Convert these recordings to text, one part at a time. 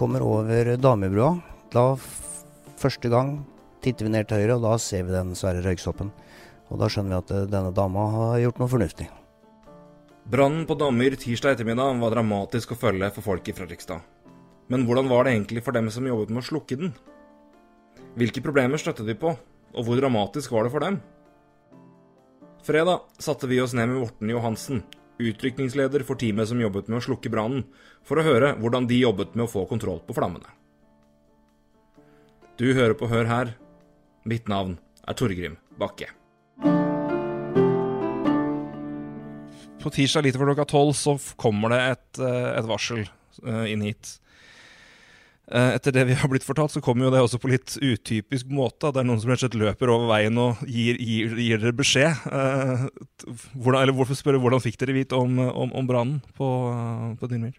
kommer over Damebrua, da første gang titter vi ned til høyre, og da ser vi den svære røyksoppen. Og da skjønner vi at eh, denne dama har gjort noe fornuftig. Brannen på Damyr tirsdag ettermiddag var dramatisk å følge for folk i Fredrikstad. Men hvordan var det egentlig for dem som jobbet med å slukke den? Hvilke problemer støtte de på, og hvor dramatisk var det for dem? Fredag satte vi oss ned med Morten Johansen, utrykningsleder for teamet som jobbet med å slukke brannen, for å høre hvordan de jobbet med å få kontroll på flammene. Du hører på Hør her. Mitt navn er Torgrim Bakke. På tirsdag litt over klokka tolv så kommer det et, eh, et varsel eh, inn hit. Eh, Etter det vi har blitt fortalt, så kommer jo det også på litt utypisk måte. Det er noen som rett og slett løper over veien og gir, gir, gir dere beskjed. Eh, Hvordan, eller hvorfor spørre, hvordan fikk dere vite om, om, om brannen på, på Dinmyr?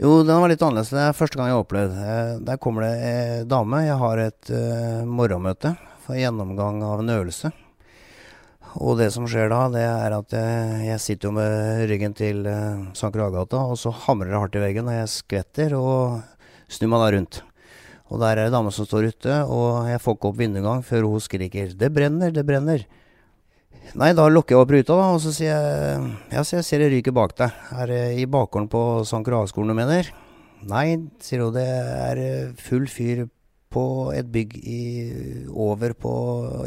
Jo, den var litt annerledes. Det er første gang jeg har opplevd. Eh, Der kommer det ei dame. Jeg har et eh, morgenmøte for gjennomgang av en øvelse. Og det som skjer da, det er at jeg, jeg sitter jo med ryggen til uh, St. Kragata, og så hamrer det hardt i veggen, og jeg skvetter og snur meg da rundt. Og der er det dame som står ute, og jeg får ikke opp vinduengang før hun skriker 'Det brenner, det brenner'. Nei, da lukker jeg opp ruta, da, og så sier jeg Ja, så jeg ser det ryker bak deg. Er det i bakgården på St. Gravskolen du mener? Nei, sier hun. Det er eh, full fyr på et bygg i, over på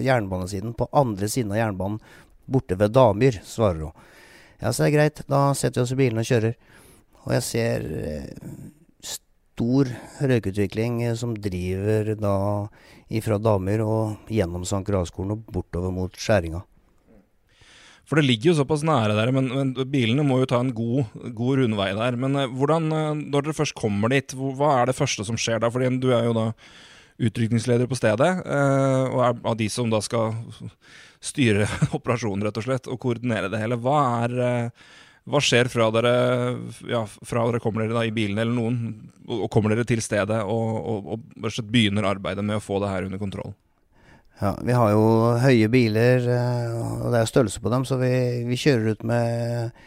jernbanesiden. På andre siden av jernbanen, borte ved Damyr, svarer hun. Ja, så det er greit. Da setter vi oss i bilen og kjører. Og jeg ser eh, stor røykutvikling eh, som driver da ifra damer og gjennom St. Gravskolen og bortover mot skjæringa. For det ligger jo såpass nære der, men, men bilene må jo ta en god, god rundvei der. Men eh, hvordan, eh, når dere først kommer dit, hva er det første som skjer da? Fordi du er jo da utrykningsleder på stedet, og er av de som da skal styre operasjonen, rett og slett, og koordinere det hele. Hva er hva skjer fra dere, ja, fra dere kommer dere da i bilen eller noen, og, kommer dere til stedet og, og og begynner arbeidet med å få det her under kontroll? Ja, vi har jo høye biler, eh, og det er størrelse på dem, så vi, vi kjører ut med,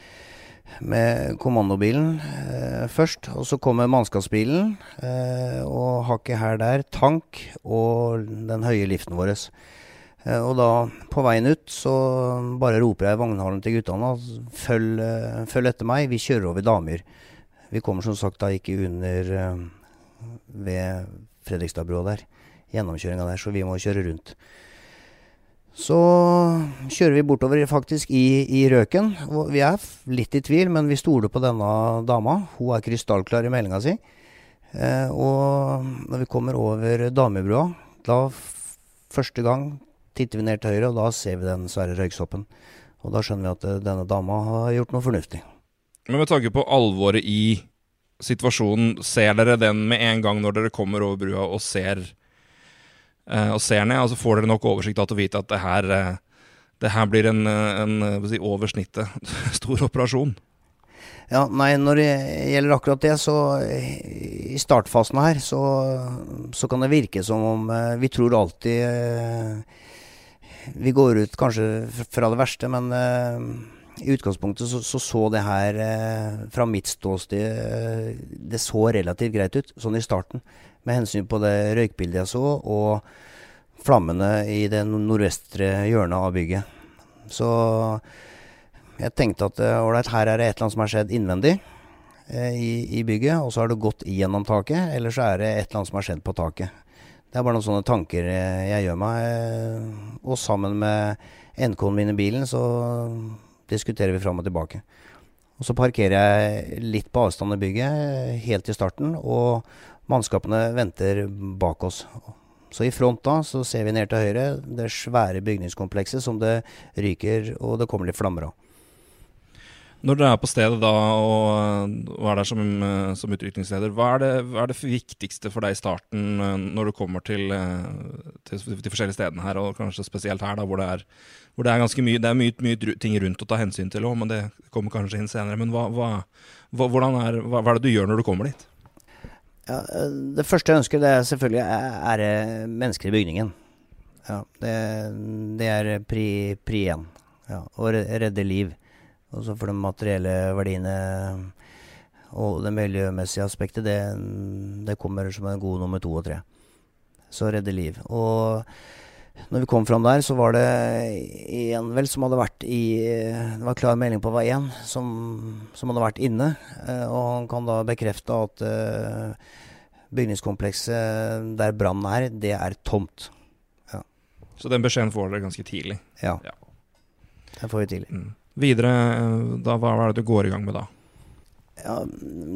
med kommandobilen eh, først. Og så kommer mannskapsbilen, eh, og hakket her der, tank og den høye liften vår. Eh, og da, på veien ut, så bare roper jeg i vognhallen til guttene at følg, eh, følg etter meg, vi kjører over Damyr. Vi kommer som sagt da ikke under eh, ved Fredrikstadbrua der gjennomkjøringa der, så vi må kjøre rundt. Så kjører vi bortover faktisk i, i røken. Vi er litt i tvil, men vi stoler på denne dama. Hun er krystallklar i meldinga si. Og når vi kommer over Damebrua, da første gang titter vi ned til høyre, og da ser vi den svære røyksoppen. Og da skjønner vi at eh, denne dama har gjort noe fornuftig. Men med tanke på alvoret i situasjonen, ser dere den med en gang når dere kommer over brua og ser, eh, og ser ned? Altså Får dere nok oversikt da til å vite at det her, eh, det her blir en, eh, en eh, si, over snittet stor operasjon? Ja, nei, når det gjelder akkurat det, så i startfasen her, så, så kan det virke som om eh, vi tror alltid Vi går ut kanskje fra det verste, men eh, i utgangspunktet så, så så det her eh, fra mitt ståsted eh, Det så relativt greit ut, sånn i starten. Med hensyn på det røykbildet jeg så, og flammene i det nordvestre hjørnet av bygget. Så jeg tenkte at ålreit, her er det et eller annet som har skjedd innvendig i, i bygget, og så har det gått gjennom taket, eller så er det et eller annet som har skjedd på taket. Det er bare noen sånne tanker eh, jeg gjør meg. eh, Og sammen med NK-en min i bilen, så diskuterer vi fram og tilbake. Og så parkerer jeg litt på avstand i bygget, eh, helt i starten, og mannskapene venter bak oss. Så i front da så ser vi ned til høyre det svære bygningskomplekset som det ryker og det kommer litt flammer av. Når dere er på stedet da og, og er der som, eh, som utviklingsleder, hva er, det, hva er det viktigste for deg i starten eh, når du kommer til, eh, til de forskjellige stedene her, og kanskje spesielt her, da, hvor det er, hvor det er ganske mye, det er mye, mye ting rundt å ta hensyn til òg, men det kommer kanskje inn senere. Men hva, hva, er, hva, er det du gjør når du kommer dit? Ja, det første jeg ønsker, det er selvfølgelig er mennesker i bygningen. Ja, det, det er pri én. Ja, å redde liv. Og så for de materielle verdiene Og det miljømessige aspektet, det, det kommer som en god nummer to og tre. Så redde liv. Og når vi kom fram der, så var det en vel som hadde vært i Det var klar melding på hver én som, som, hadde vært inne. Eh, og han kan da bekrefte at uh, bygningskomplekset der brannen er, det er tomt. Ja. Så den beskjeden får dere ganske tidlig? Ja. ja. Den får vi tidlig. Mm. Videre, eh, da, hva er det du går i gang med da? Ja,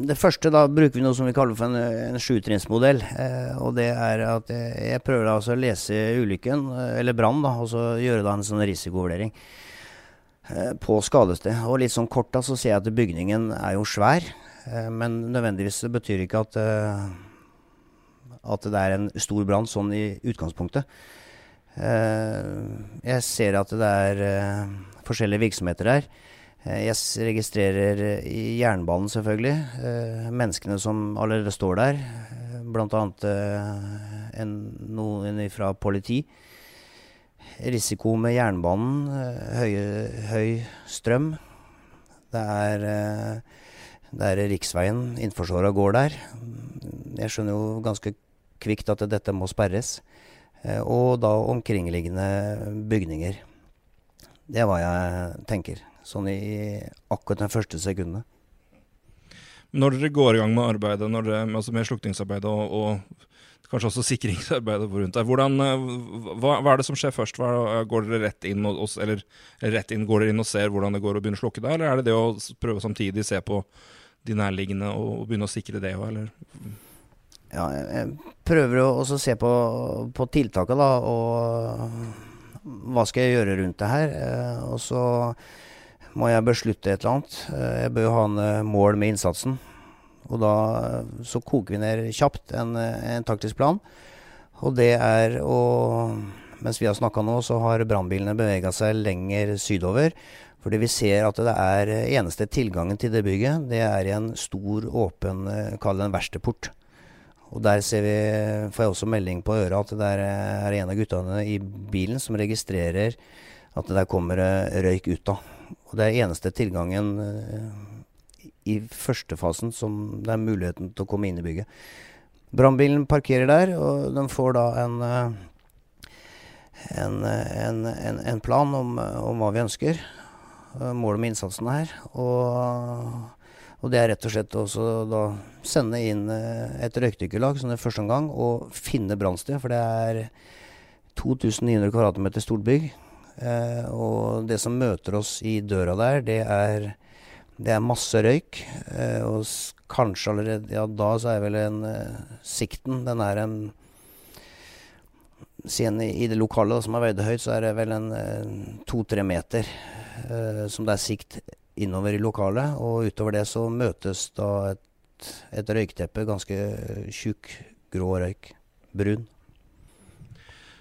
det første, da bruker vi noe som vi kaller for en, en sjutrinnsmodell. Eh, og det er at jeg, jeg prøver da altså å lese ulykken, eh, eller brann, og så gjøre da en sånn risikovurdering eh, på skadested. Og litt sånn kort da, så ser jeg at bygningen er jo svær, eh, men nødvendigvis betyr ikke at, eh, at det er en stor brann sånn i utgangspunktet. Eh, jeg ser at det er forskjellige virksomheter her. Eh, jeg registrerer eh, jernbanen, selvfølgelig, eh, menneskene som allerede står der. Bl.a. En, noen fra politi. Risiko med jernbanen. Høy, høy strøm. Det er, det er riksveien Innforsåra går der. Jeg skjønner jo ganske kvikt at dette må sperres. Og da omkringliggende bygninger. Det er hva jeg tenker sånn i akkurat den første sekundene. Når dere går i gang med arbeidet, dere, altså med slukningsarbeidet og, og, kanskje også sikringsarbeidet rundt der, eh, hva, hva, er det som skjer først? Hva, går dere rett inn og, eller, rett inn, går dere inn og ser hvordan det går å begynne å slukke det, eller er det det å prøve samtidig se på de nærliggende og, begynne å sikre det òg, eller? Ja, jeg prøver å se på, på tiltaket, da, og hva skal jeg gjøre rundt det her. Eh, og så må jeg beslutte et eller annet. Eh, jeg bør jo ha en eh, mål med innsatsen. Og da så koker vi ned kjapt en, en taktisk plan. Og det er å Mens vi har snakka nå, så har brannbilene bevega seg lenger sydover. Fordi vi ser at det er eneste tilgangen til det bygget, det er i en stor, åpen, kall det en verkstedport. Og der vi, får jeg også melding på øret at det er en av guttene i bilen som registrerer at det der kommer røyk ut av. Og det er eneste tilgangen i i førstefasen som det er muligheten til å komme inn i bygget. Brannbilen parkerer der, og den får da en, uh, en, en, en plan om, om, hva vi ønsker. Målet med innsatsen her. Og, og, det er rett og slett også da sende inn et røykdykkerlag som det første omgang, og finne brannsted. For det er 2900 kvadratmeter stort bygg. Eh, og det som møter oss i døra der, det er, det er masse røyk. Eh, og kanskje allerede Ja, da så er vel en eh, Sikten Den er en Siden i det lokale som er veid høyt, så er det vel en to-tre meter som det er sikt innover i lokalet. Og utover det så møtes da et, et røykteppe, ganske tjukk, grå røyk. Brun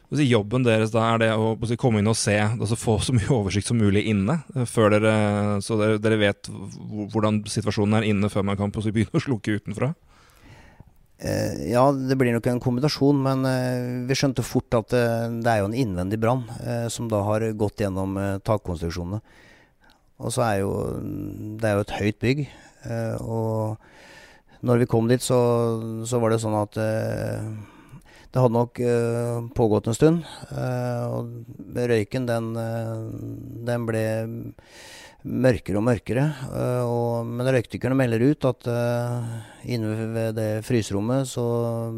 jobben deres da er det å komme inn og se, altså få så mye oversikt som mulig inne, eh, før dere, så dere, dere vet hvordan situasjonen er inne før man kan begynne å slukke utenfra? Eh, ja, det blir nok en kombinasjon, men eh, vi skjønte fort at eh, det er jo en innvendig brann eh, som da har gått gjennom eh, takkonstruksjonene. Og så er jo Det er jo et høyt bygg. og når vi kom dit, så, så var det sånn at det hadde nok uh, pågått en stund. Uh, og røyken, den, den, ble mørkere og mørkere. Og, men røykdykkerne melder ut at inne ved det fryserommet så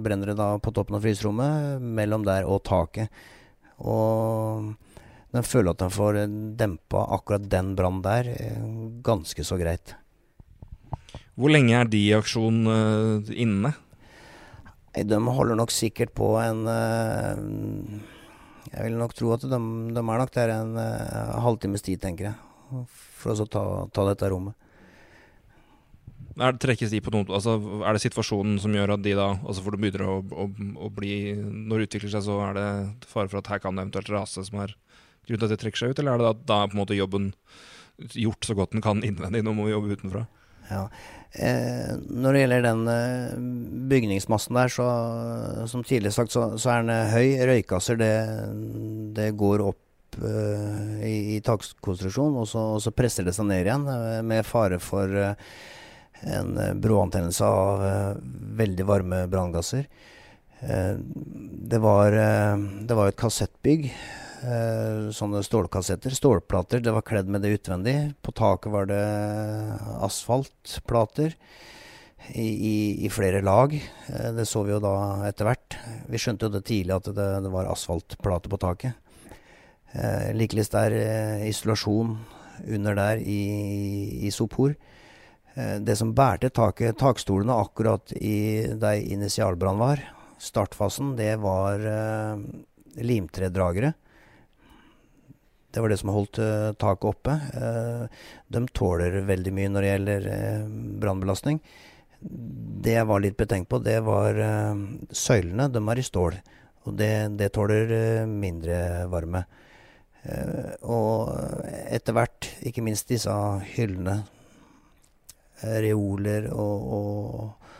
brenner det da på toppen av fryserommet, mellom der og taket. Og den føler at den får dempa akkurat den brannen der ganske så greit. Hvor lenge er de i aksjon inne? De holder nok sikkert på en uh, Jeg vil nok tro at de, de er nok der en uh, halvtimes tid, tenker jeg. For å ta, ta, dette rommet. Er det, trekkes de på noen, altså, er det situasjonen som gjør at de da altså For det begynner å, å, å, bli Når det utvikler seg, så er det fare for at her kan det eventuelt rase som er grunnen til at det trekker seg ut? Eller er det da, er på en måte jobben gjort så godt den kan innvendig, nå må vi jobbe utenfra? Ja. Eh, når det gjelder den eh, bygningsmassen der, så, som tidligere sagt, så, så er den høy. Røykgasser, det, det går opp eh, i, i takkonstruksjon, og og så, presser det seg ned igjen, eh, med fare for en bråantennelse av veldig varme branngasser. Det var, det var et kassettbygg. Sånne stålkassetter. Stålplater. Det var kledd med det utvendig. På taket var det asfaltplater i, i, i, flere lag. Det så vi jo da etter hvert. Vi skjønte jo det tidlig at det, det var asfaltplate på taket. Eh, Likeledes der eh, isolasjon under der i, i sopor. Eh, det som bærte taket, takstolene akkurat i der initialbrannen var, startfasen, det var eh, limtredragere. Det var det som holdt uh, taket oppe. Uh, de tåler veldig mye når det gjelder uh, brannbelastning. Det jeg var litt betenkt på, det var søylene. De er i stål. Og det, det tåler mindre varme. Eh, og etter hvert, ikke minst disse hyllene, eh, reoler og, og,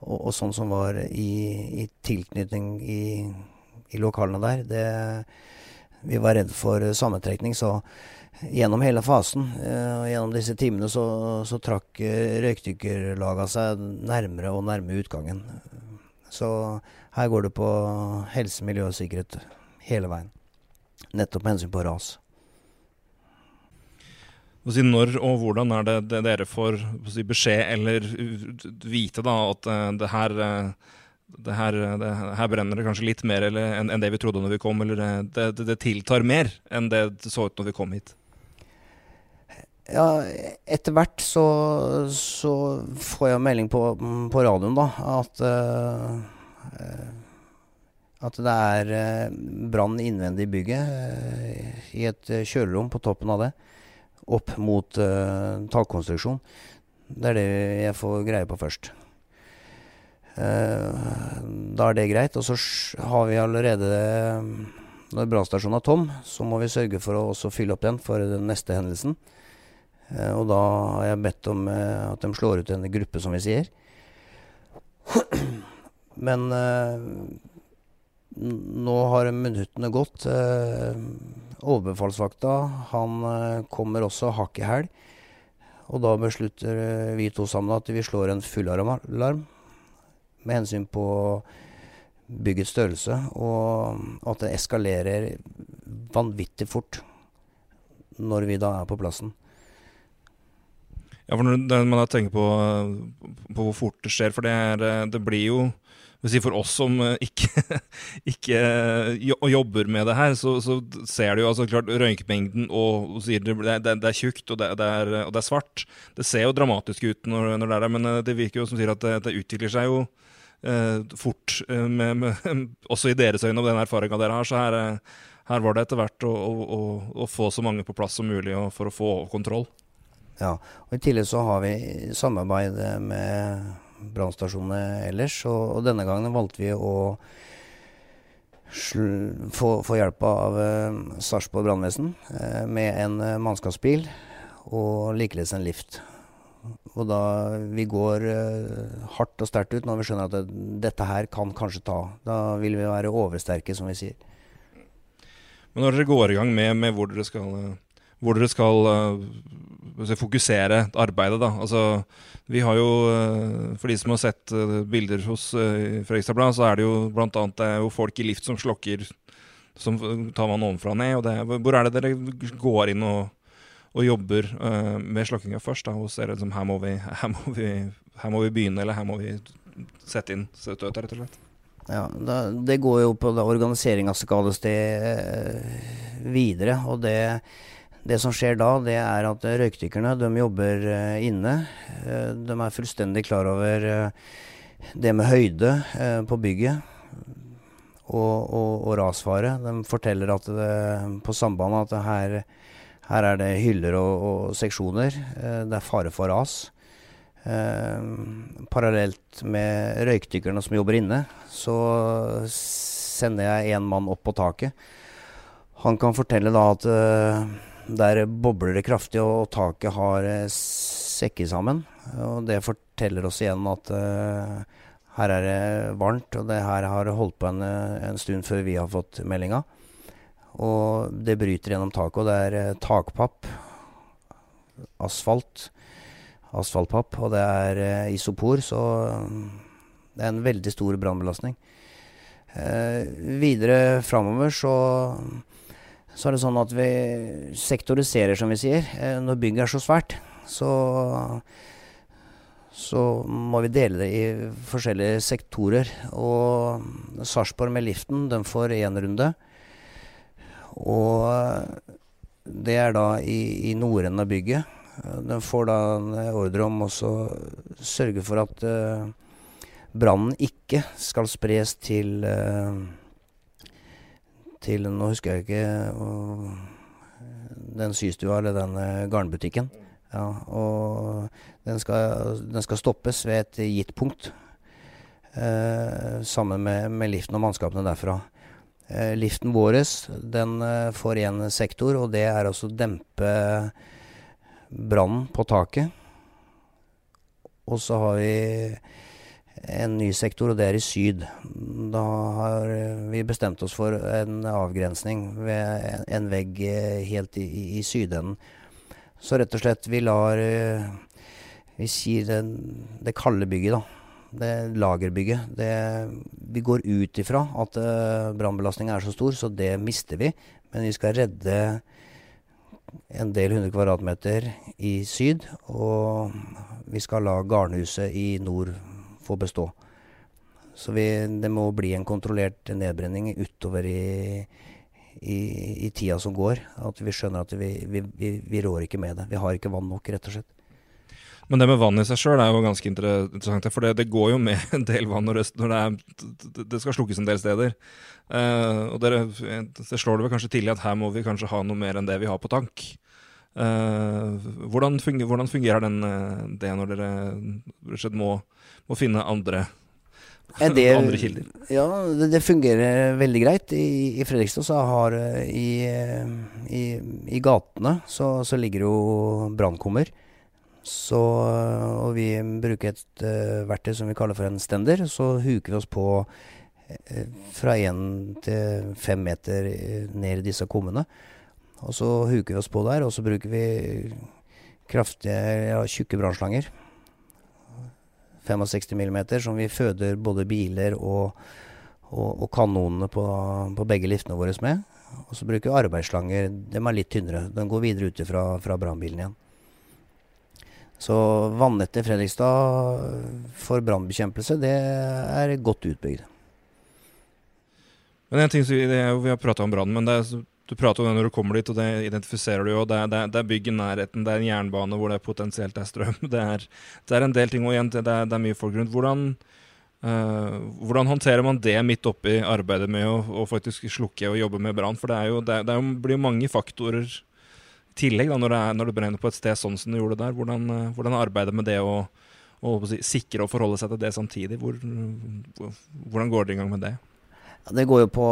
og, og sånn som var i, i tilknytning i, i, lokalene der, det, vi var redd for sammentrekning. Så gjennom hele fasen, og gjennom disse timene, så, så trakk uh, røykdykkerlaga seg nærmere og nærmere utgangen. Så her går det på helse, miljø og sikkerhet hele veien. Nettopp med hensyn på ras. Når og hvordan er det, dere får si, beskjed eller vite da, at eh, det her, eh, det her, det her brenner det kanskje litt mer enn en det vi trodde når vi kom, eller det, det, det, tiltar mer enn det det så ut når vi kom hit? Ja, etter hvert så, så får jeg melding på, på radioen, da, at uh, at det er eh, brann innvendig i bygget, eh, i et eh, kjølerom på toppen av det, opp mot uh, takkonstruksjon. Det er det jeg får greie på først. Eh, da er det greit. Og så har vi allerede Når brannstasjonen er tom, så må vi sørge for å også fylle opp den for den neste hendelsen. Eh, og da har jeg bedt om at de slår ut en gruppe, som vi sier. Men nå har minuttene gått. Eh, overbefalsvakta han eh, kommer også hakk i hæl. Og da beslutter eh, vi to sammen at vi slår en fullalarm med hensyn på byggets størrelse, og at det eskalerer vanvittig fort når vi da er på plassen. Ja, for når man tenker på, på hvor fort det skjer, for det, er, det blir jo for oss som eh, ikke, ikke jobber med det her, så, så ser du jo altså klart røykmengden og, og sier det, det, det, er tjukt og det, det, er, og det er svart. Det ser jo dramatisk ut når, når det er der, men eh, det virker jo som sier at det, utvikler seg jo eh, fort, eh, med, med, også i deres øyne og den erfaringa dere har. Så her, her, var det etter hvert å, å, å, få så mange på plass som mulig for å få kontroll. Ja, og I tillegg så har vi samarbeid med brannstasjonene ellers. Og, og, denne gangen valgte vi å få, få, hjelp av eh, Sarpsborg brannvesen eh, med en eh, mannskapsbil og likeledes en lift. Og da vi går eh, hardt og sterkt ut når vi skjønner at det, dette her kan kanskje ta. Da vil vi være oversterke, som vi sier. Men når dere går i gang med, med hvor dere skal, hvor dere skal uh, fokusere arbeidet, da altså vi har jo, eh, For de som har sett eh, bilder hos Fredrikstad så er det jo bl.a. det er folk i lift som slokker Som tar man ovenfra og ned. og det, Hvor er det dere går inn og, og jobber uh, med slokkinga først? da, Hos dere liksom, her, må vi, her, må vi, her må vi begynne, eller her må vi sette inn støtet, rett og slett? Ja, da, Det går jo på organisering av skadested videre. og det det som skjer da, det er at røykdykkerne de jobber uh, inne. Uh, de er fullstendig klar over det med høyde på bygget og, og, og, rasfare. De forteller at det, på sambandet at her, her, er det hyller og, og seksjoner. det er fare for ras. parallelt med røykdykkerne som jobber inne, så sender jeg én mann opp på taket. Han kan fortelle da at der bobler det kraftig, og taket har eh, sekket sammen. Og det forteller oss igjen at uh, her er det varmt, og det her har holdt på en, eh, en stund før vi har fått meldinga. Og det bryter gjennom taket, og det er takpapp, asfalt, asfaltpapp, og det er uh, isopor, så mm, det er en veldig stor brannbelastning. Uh, videre framover så, så er det sånn at vi sektoriserer, som vi sier. Eh, når bygget er så svært, så, så må vi dele det i forskjellige sektorer. Og Sarpsborg med liften, de får én runde. Og det er da i, i nordenden av bygget. Den får da en ordre om å sørge for at uh, brannen ikke skal spres til uh, til Nå husker jeg ikke den systua eller den garnbutikken. Ja, og den skal, den skal, stoppes ved et gitt punkt. sammen med, med liften og mannskapene derfra. Eh, liften vår den eh, får én sektor, og det er å dempe brannen på taket. Og så har vi en ny sektor, og det er i syd. Da har vi bestemt oss for en avgrensning ved en vegg eh, helt i, i sydenden. Så rett og slett vi lar Vi sier det, det kalde bygget, da det lagerbygget. Det, vi går ut ifra at brannbelastninga er så stor, så det mister vi. Men vi skal redde en del hundre kvadratmeter i syd, og vi skal la garnhuset i nord få bestå. Så vi, det må bli en kontrollert nedbrenning utover i, i, i tida som går. At vi skjønner at vi, vi, vi, rår ikke med det. Vi har ikke vann nok, rett og slett. Men det med vann i seg sjøl er jo ganske interessant. For det, det, går jo med en del vann og røst når det, er, det skal slukkes en del steder. Uh, og dere, det slår det vel kanskje tidlig at her må vi kanskje ha noe mer enn det vi har på tank. Uh, hvordan, fungerer, hvordan, fungerer den, eh, det når dere må, må finne andre det, andre kilder? Ja, det, det, fungerer veldig greit. I, i Fredrikstad så har i, i, i gatene så, så ligger jo brannkummer. Så, og vi bruker et uh, verktøy som vi kaller for en stender. Så huker vi oss på uh, fra én til fem meter eh, ned i disse kummene. Og så huker vi oss på der, og så bruker vi kraftige, ja, tjukke brannslanger. 65 millimeter som vi føder både biler og, og, og kanonene på, på, begge liftene våre med. Og så bruker vi arbeidsslanger. De er litt tynnere. Den går videre ut fra, fra brannbilen igjen. Så vannettet i Fredrikstad for brannbekjempelse, det er godt utbygd. Men en ting vi, har prata om brann, men det er, du prater om det når du kommer dit, og det identifiserer du jo. Det er, det, er, det er bygg i nærheten, det er en jernbane hvor det potensielt er strøm. Det er, det er en del ting, og igjen, det er, mye folk rundt. Hvordan, uh, hvordan håndterer man det midt oppi arbeidet med å, å faktisk slukke og jobbe med brann? For det, er jo, det, det blir mange faktorer i tillegg, da, når, det er, når brenner på et sted sånn som du gjorde der, hvordan, uh, hvordan arbeidet med det å, å si, sikre og forholde seg til det samtidig, hvor, hvordan går dere i gang med det? Ja, det går jo på,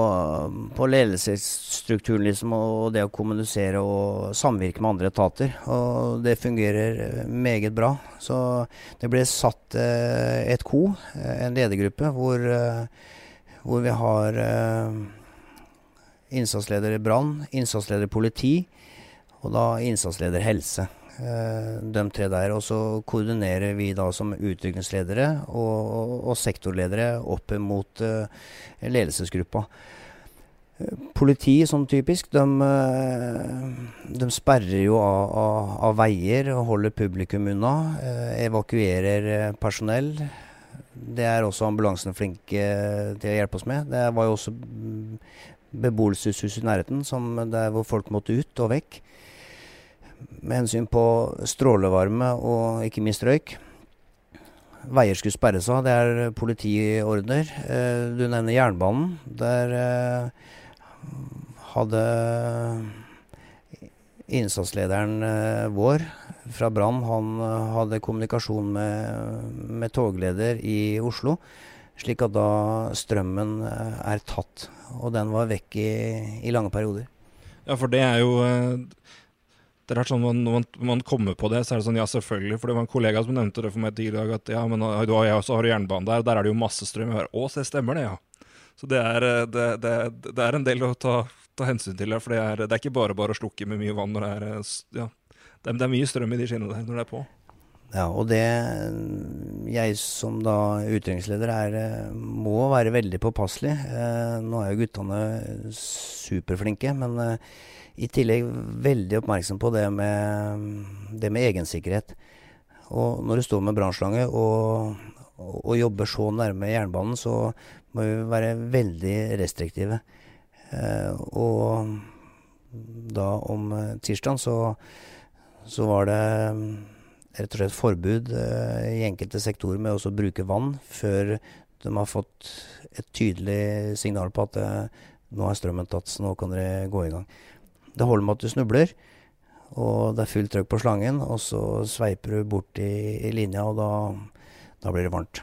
på ledelsesstrukturen liksom, og det å kommunisere og samvirke med andre etater. Og det fungerer meget bra. Så det ble satt eh, et ko, eh, en ledergruppe, hvor, eh, hvor vi har eh, innsatsleder brann, innsatsleder politi, og da innsatsleder helse. Eh, de tre der. Og så koordinerer vi da som utviklingsledere og, og, sektorledere opp mot uh, ledelsesgruppa. Politi, sånn typisk, de, de sperrer jo av, av, av, veier og holder publikum unna. Evakuerer personell. Det er også ambulansen flinke til å hjelpe oss med. Det var jo også beboelseshus i nærheten som der hvor folk måtte ut og vekk med hensyn på strålevarme og ikke minst røyk. Veier skulle sperres av, det er politiordner. Eh, du nevner jernbanen. Der eh, hadde innsatslederen eh, vår fra Brann, han hadde kommunikasjon med, med, togleder i Oslo. Slik at da strømmen er tatt. Og den var vekk i, i lange perioder. Ja, for det er jo det er sånn, Når man, man, kommer på det, så er det sånn ja, selvfølgelig. For det var en kollega som nevnte det for meg tidligere. At ja, men du har, jeg også har jernbane der, der er det jo masse strøm. Jeg hører, Å, se, stemmer det, ja. Så det er, eh, det, det, det er en del å ta, ta hensyn til. For det er, det er, ikke bare bare å slukke med mye vann når det er eh, ja, det er, mye strøm i de skinnene der når det er på. Ja, og det Jeg som da utrykningsleder er, må være veldig påpasselig. Eh, nå er jo guttene superflinke, men eh, i tillegg veldig oppmerksom på det med, det med egensikkerhet. Og når du står med brannslange og, og, jobber så nærme jernbanen, så må vi være veldig restriktive. Eh, og da om tirsdagen så, så var det rett og slett forbud eh, i enkelte sektorer med å bruke vann før de har fått et tydelig signal på at eh, nå er strømmen tatt, så nå kan dere gå i gang. Det holder med at du snubler, og det er fullt trøkk på slangen, og så sveiper du bort i, i linja, og da, da, blir det varmt.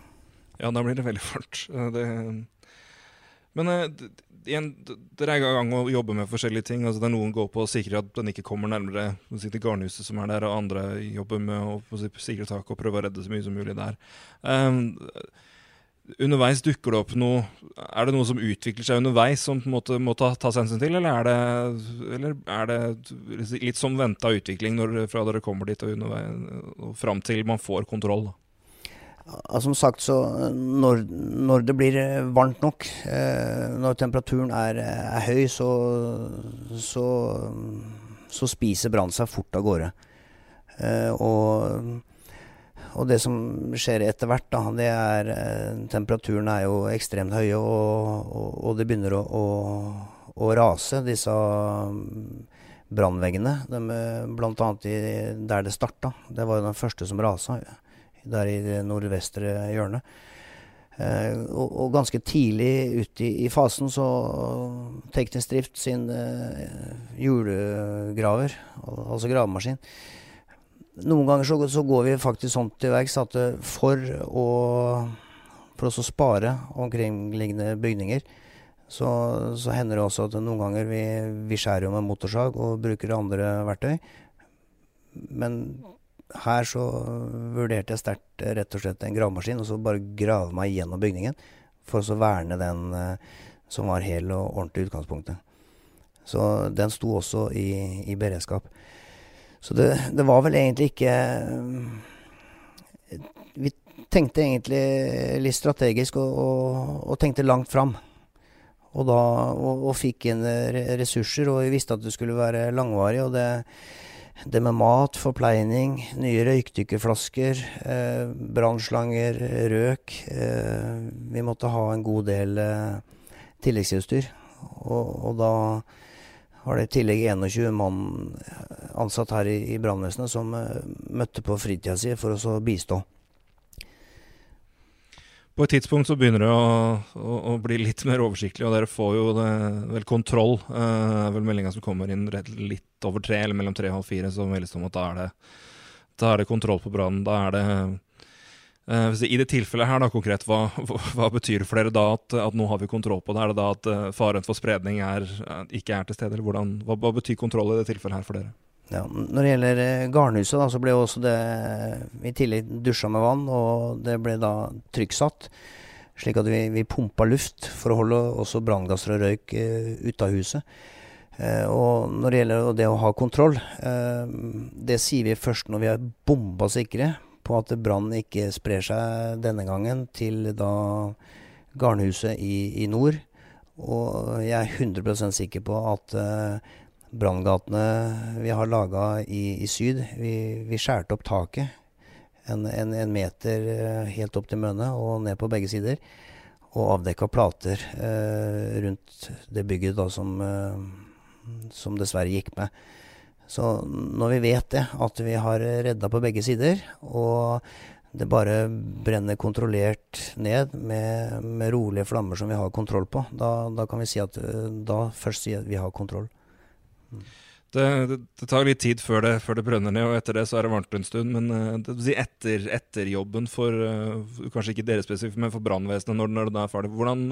Ja, da blir det veldig varmt. Eh, det, men igjen, dere er i gang å jobbe med forskjellige ting. altså det er Noen går på å sikre at den ikke kommer nærmere til garnhuset som er der, og andre jobber med å sikre taket og prøve å redde så mye som mulig der. Um, underveis dukker det opp noe Er det noe som utvikler seg underveis som på en måte må ta, tas hensyn til, eller er det, eller er det litt som venta utvikling når, fra dere kommer dit og, og fram til man får kontroll? da? Som sagt, så når, når det blir varmt nok, eh, når temperaturen er, er høy, så, så, så spiser brannen seg fort av gårde. Eh, og, og, det som skjer etter hvert, da, det er eh, Temperaturen er jo ekstremt høy, og, og, og det begynner å, å, å rase, disse brannveggene. Blant annet der det starta. Det var jo den første som rasa der i det nordvestre hjørnet. Eh, og, og, ganske tidlig ute i, i, fasen så Teknisk Drift sin eh, julegraver, altså gravemaskin Noen ganger så, så, går vi faktisk sånn til verks at eh, for å for å spare omkringliggende bygninger, så, så, hender det også at noen ganger vi, vi skjærer jo med motorsag og bruker andre verktøy. Men her så vurderte jeg sterkt eh, rett og slett en gravemaskin, og så bare grave meg gjennom bygningen for å verne den eh, som var hel og ordentlig utgangspunktet. Så den sto også i, i beredskap. Så det, det, var vel egentlig ikke eh, Vi tenkte egentlig litt strategisk og, og, og tenkte langt fram. Og, da, og, og fikk inn ressurser, og vi visste at det skulle være langvarig. og det det med mat, forpleining, nye røykdykkerflasker, eh, brannslanger, røk. Eh, vi måtte ha en god del eh, tilleggsutstyr. Og, og, da var det i tillegg 21 mann ansatt her i, i brannvesenet som eh, møtte på fritida si for å bistå. På et tidspunkt så begynner det å, å, å, bli litt mer oversiktlig, og dere får jo det, vel kontroll. Er vel meldinga som kommer inn litt over tre, eller mellom tre og halv fire, så meldes det om at da er det, da er det kontroll på brannen. Da er det uh, I det tilfellet her, da konkret, hva, hva, hva, betyr det for dere da at, at, nå har vi kontroll på det? Er det da at uh, faren for spredning er, ikke er til stede, eller hvordan, hva, hva betyr kontroll i det tilfellet her for dere? Ja, når det gjelder eh, garnhuset, da, så ble også det i tillegg dusja med vann, og det ble da trykksatt. Slik at vi, vi pumpa luft for å holde også branngasser og røyk uh, ute av huset. Uh, og når det gjelder det å ha kontroll, uh, det sier vi først når vi er bomba sikre på at brannen ikke sprer seg denne gangen til da garnhuset i, i nord. Og jeg er 100% sikker på at uh, branngatene vi har laga i, i, syd. Vi, vi skjærte opp taket en, en, en, meter eh, helt opp til mønet og ned på begge sider. Og avdekka plater eh, rundt det bygget da som, eh, som dessverre gikk med. Så når vi vet det, at vi har redda på begge sider, og det bare brenner kontrollert ned med, med rolige flammer som vi har kontroll på, da, da kan vi si at eh, da først si at vi har kontroll. Det, det, det, tar litt tid før det, før det, brenner ned, og etter det så er det varmt en stund. Men uh, si etter, etter, jobben for uh, kanskje ikke dere spesifikt, men for brannvesenet, når, når, det er ferdig, hvordan,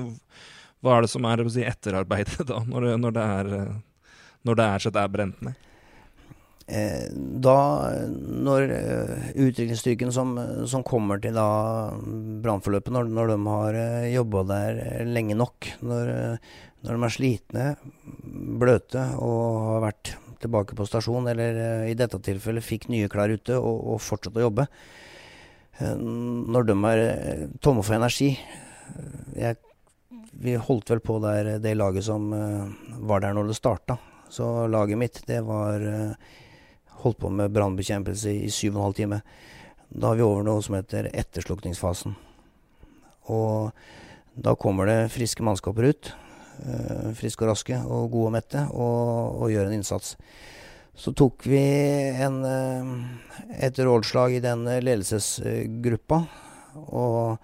hva er det som er si, etterarbeidet da, når, når, det er, uh, når det er, er brent ned? Eh, da, når utrykningsstyrken som, som, kommer til brannforløpet, når, når, de har jobba der lenge nok, når, når de er slitne, bløte og har vært tilbake på stasjon, eller eh, i dette tilfellet fikk nye klær ute og, og fortsatte å jobbe. Eh, når de er eh, tomme for energi jeg, Vi holdt vel på der det laget som var der når det starta. Så laget mitt, det var Holdt på med brannbekjempelse i syv og en halv time. Da har vi over noe som heter etterslukningsfasen. Og da kommer det friske mannskaper ut. Eh, friske og raske og gode og mette, og, og gjør en innsats. Så tok vi en, eh, et rådslag i den ledelsesgruppa. Og,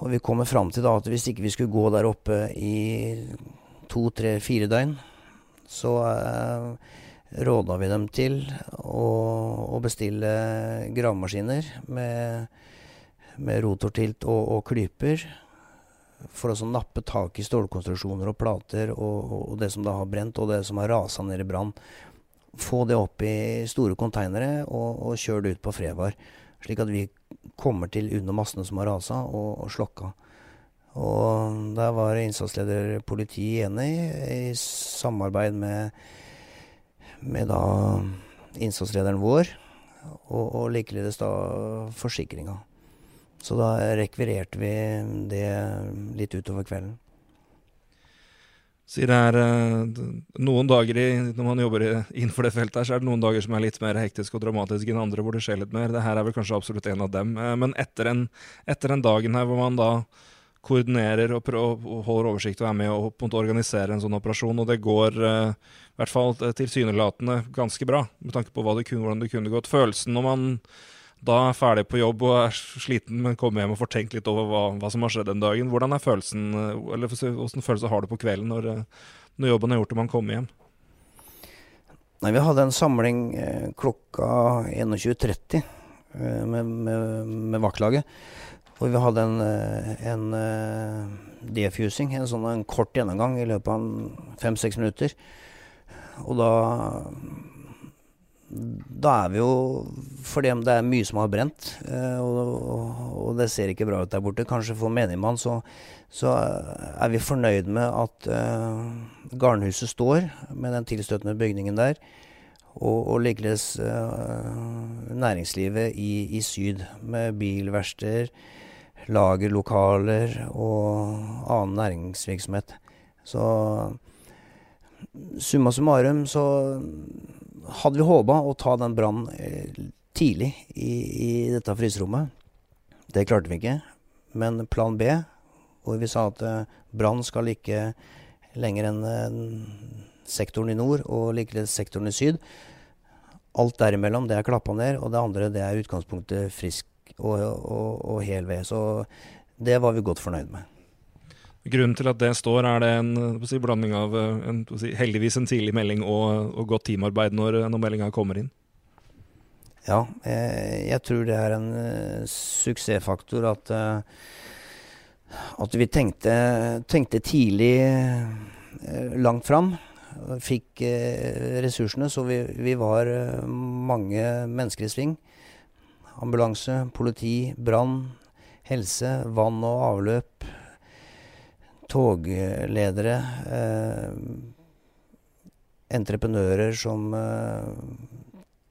og vi kommer fram til da at hvis ikke vi skulle gå der oppe i to, tre, fire døgn, så eh, råda vi dem til å, å bestille gravemaskiner med, med rotortilt og, og klyper for å nappe tak i stålkonstruksjoner og plater og, og, det som da har brent, og det som har rasa ned i brann. Få det opp i store konteinere og, og kjøre det ut på Frevar. Slik at vi kommer til under massene som har rasa, og, og slokka. Og der var innsatsleder politi enig, i samarbeid med, med da innsatslederen vår, og, og likeledes da forsikringa. Så da rekvirerte vi det litt utover kvelden. Sier det er uh, noen dager i, når man jobber innenfor det feltet, her, så er det noen dager som er litt mer hektiske og dramatiske enn andre, hvor det skjer litt mer. Det her er vel kanskje absolutt en av dem. Uh, men etter, en, etter den dagen her hvor man da koordinerer og, holder oversikt og er med og på en måte organiserer en sånn operasjon, og det går uh, i hvert fall tilsynelatende ganske bra, med tanke på det kunne, hvordan det kunne gått. Følelsen når man da er jeg ferdig på jobb og er sliten, men kommer hjem og får tenkt litt over hva, hva som har skjedd den dagen. Hvordan er følelsen, eller Hvordan følelse har du på kvelden når, når jobben er gjort og man kommer hjem? Nei, Vi hadde en samling eh, klokka 21.30 eh, med, med, med vaktlaget. Og vi hadde en, eh, en uh, defusing, en sånn en kort gjennomgang i løpet av fem-seks minutter. Og da da er vi jo Fordi det er mye som har brent, eh, og, og, det ser ikke bra ut der borte. Kanskje for menigmann så, så er vi fornøyd med at uh, garnhuset står med den tilstøtende bygningen der. Og, og likeledes uh, næringslivet i, i, syd, med bilverksteder, lagerlokaler og annen næringsvirksomhet. Så summa summarum så hadde vi håpa å ta den brannen eh, tidlig i, i, dette fryserommet. Det klarte vi ikke. Men plan B, hvor vi sa at eh, brann skal ikke lenger enn eh, sektoren i nord og likeledes sektoren i syd. Alt derimellom det er klappa ned, og det andre det er utgangspunktet frisk og, og, og hel ved. Så det var vi godt fornøyd med. Grunnen til at det står, er det en si, blanding av en, si, heldigvis en tidlig melding og, og godt teamarbeid når, når meldinga kommer inn? Ja, jeg, jeg tror det er en uh, suksessfaktor at, uh, at vi tenkte, tenkte tidlig uh, langt fram. Fikk ressursene, så vi, vi var mange mennesker i sving. Ambulanse, politi, brann, helse, vann og avløp togledere, eh, entreprenører som eh,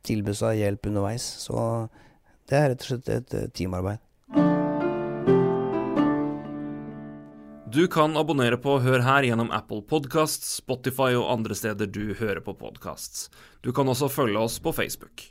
tilbød seg hjelp underveis. Så det er rett og slett et teamarbeid. Du kan abonnere på Hør her gjennom Apple Podcasts, Spotify og andre steder du hører på podkasts. Du kan også følge oss på Facebook.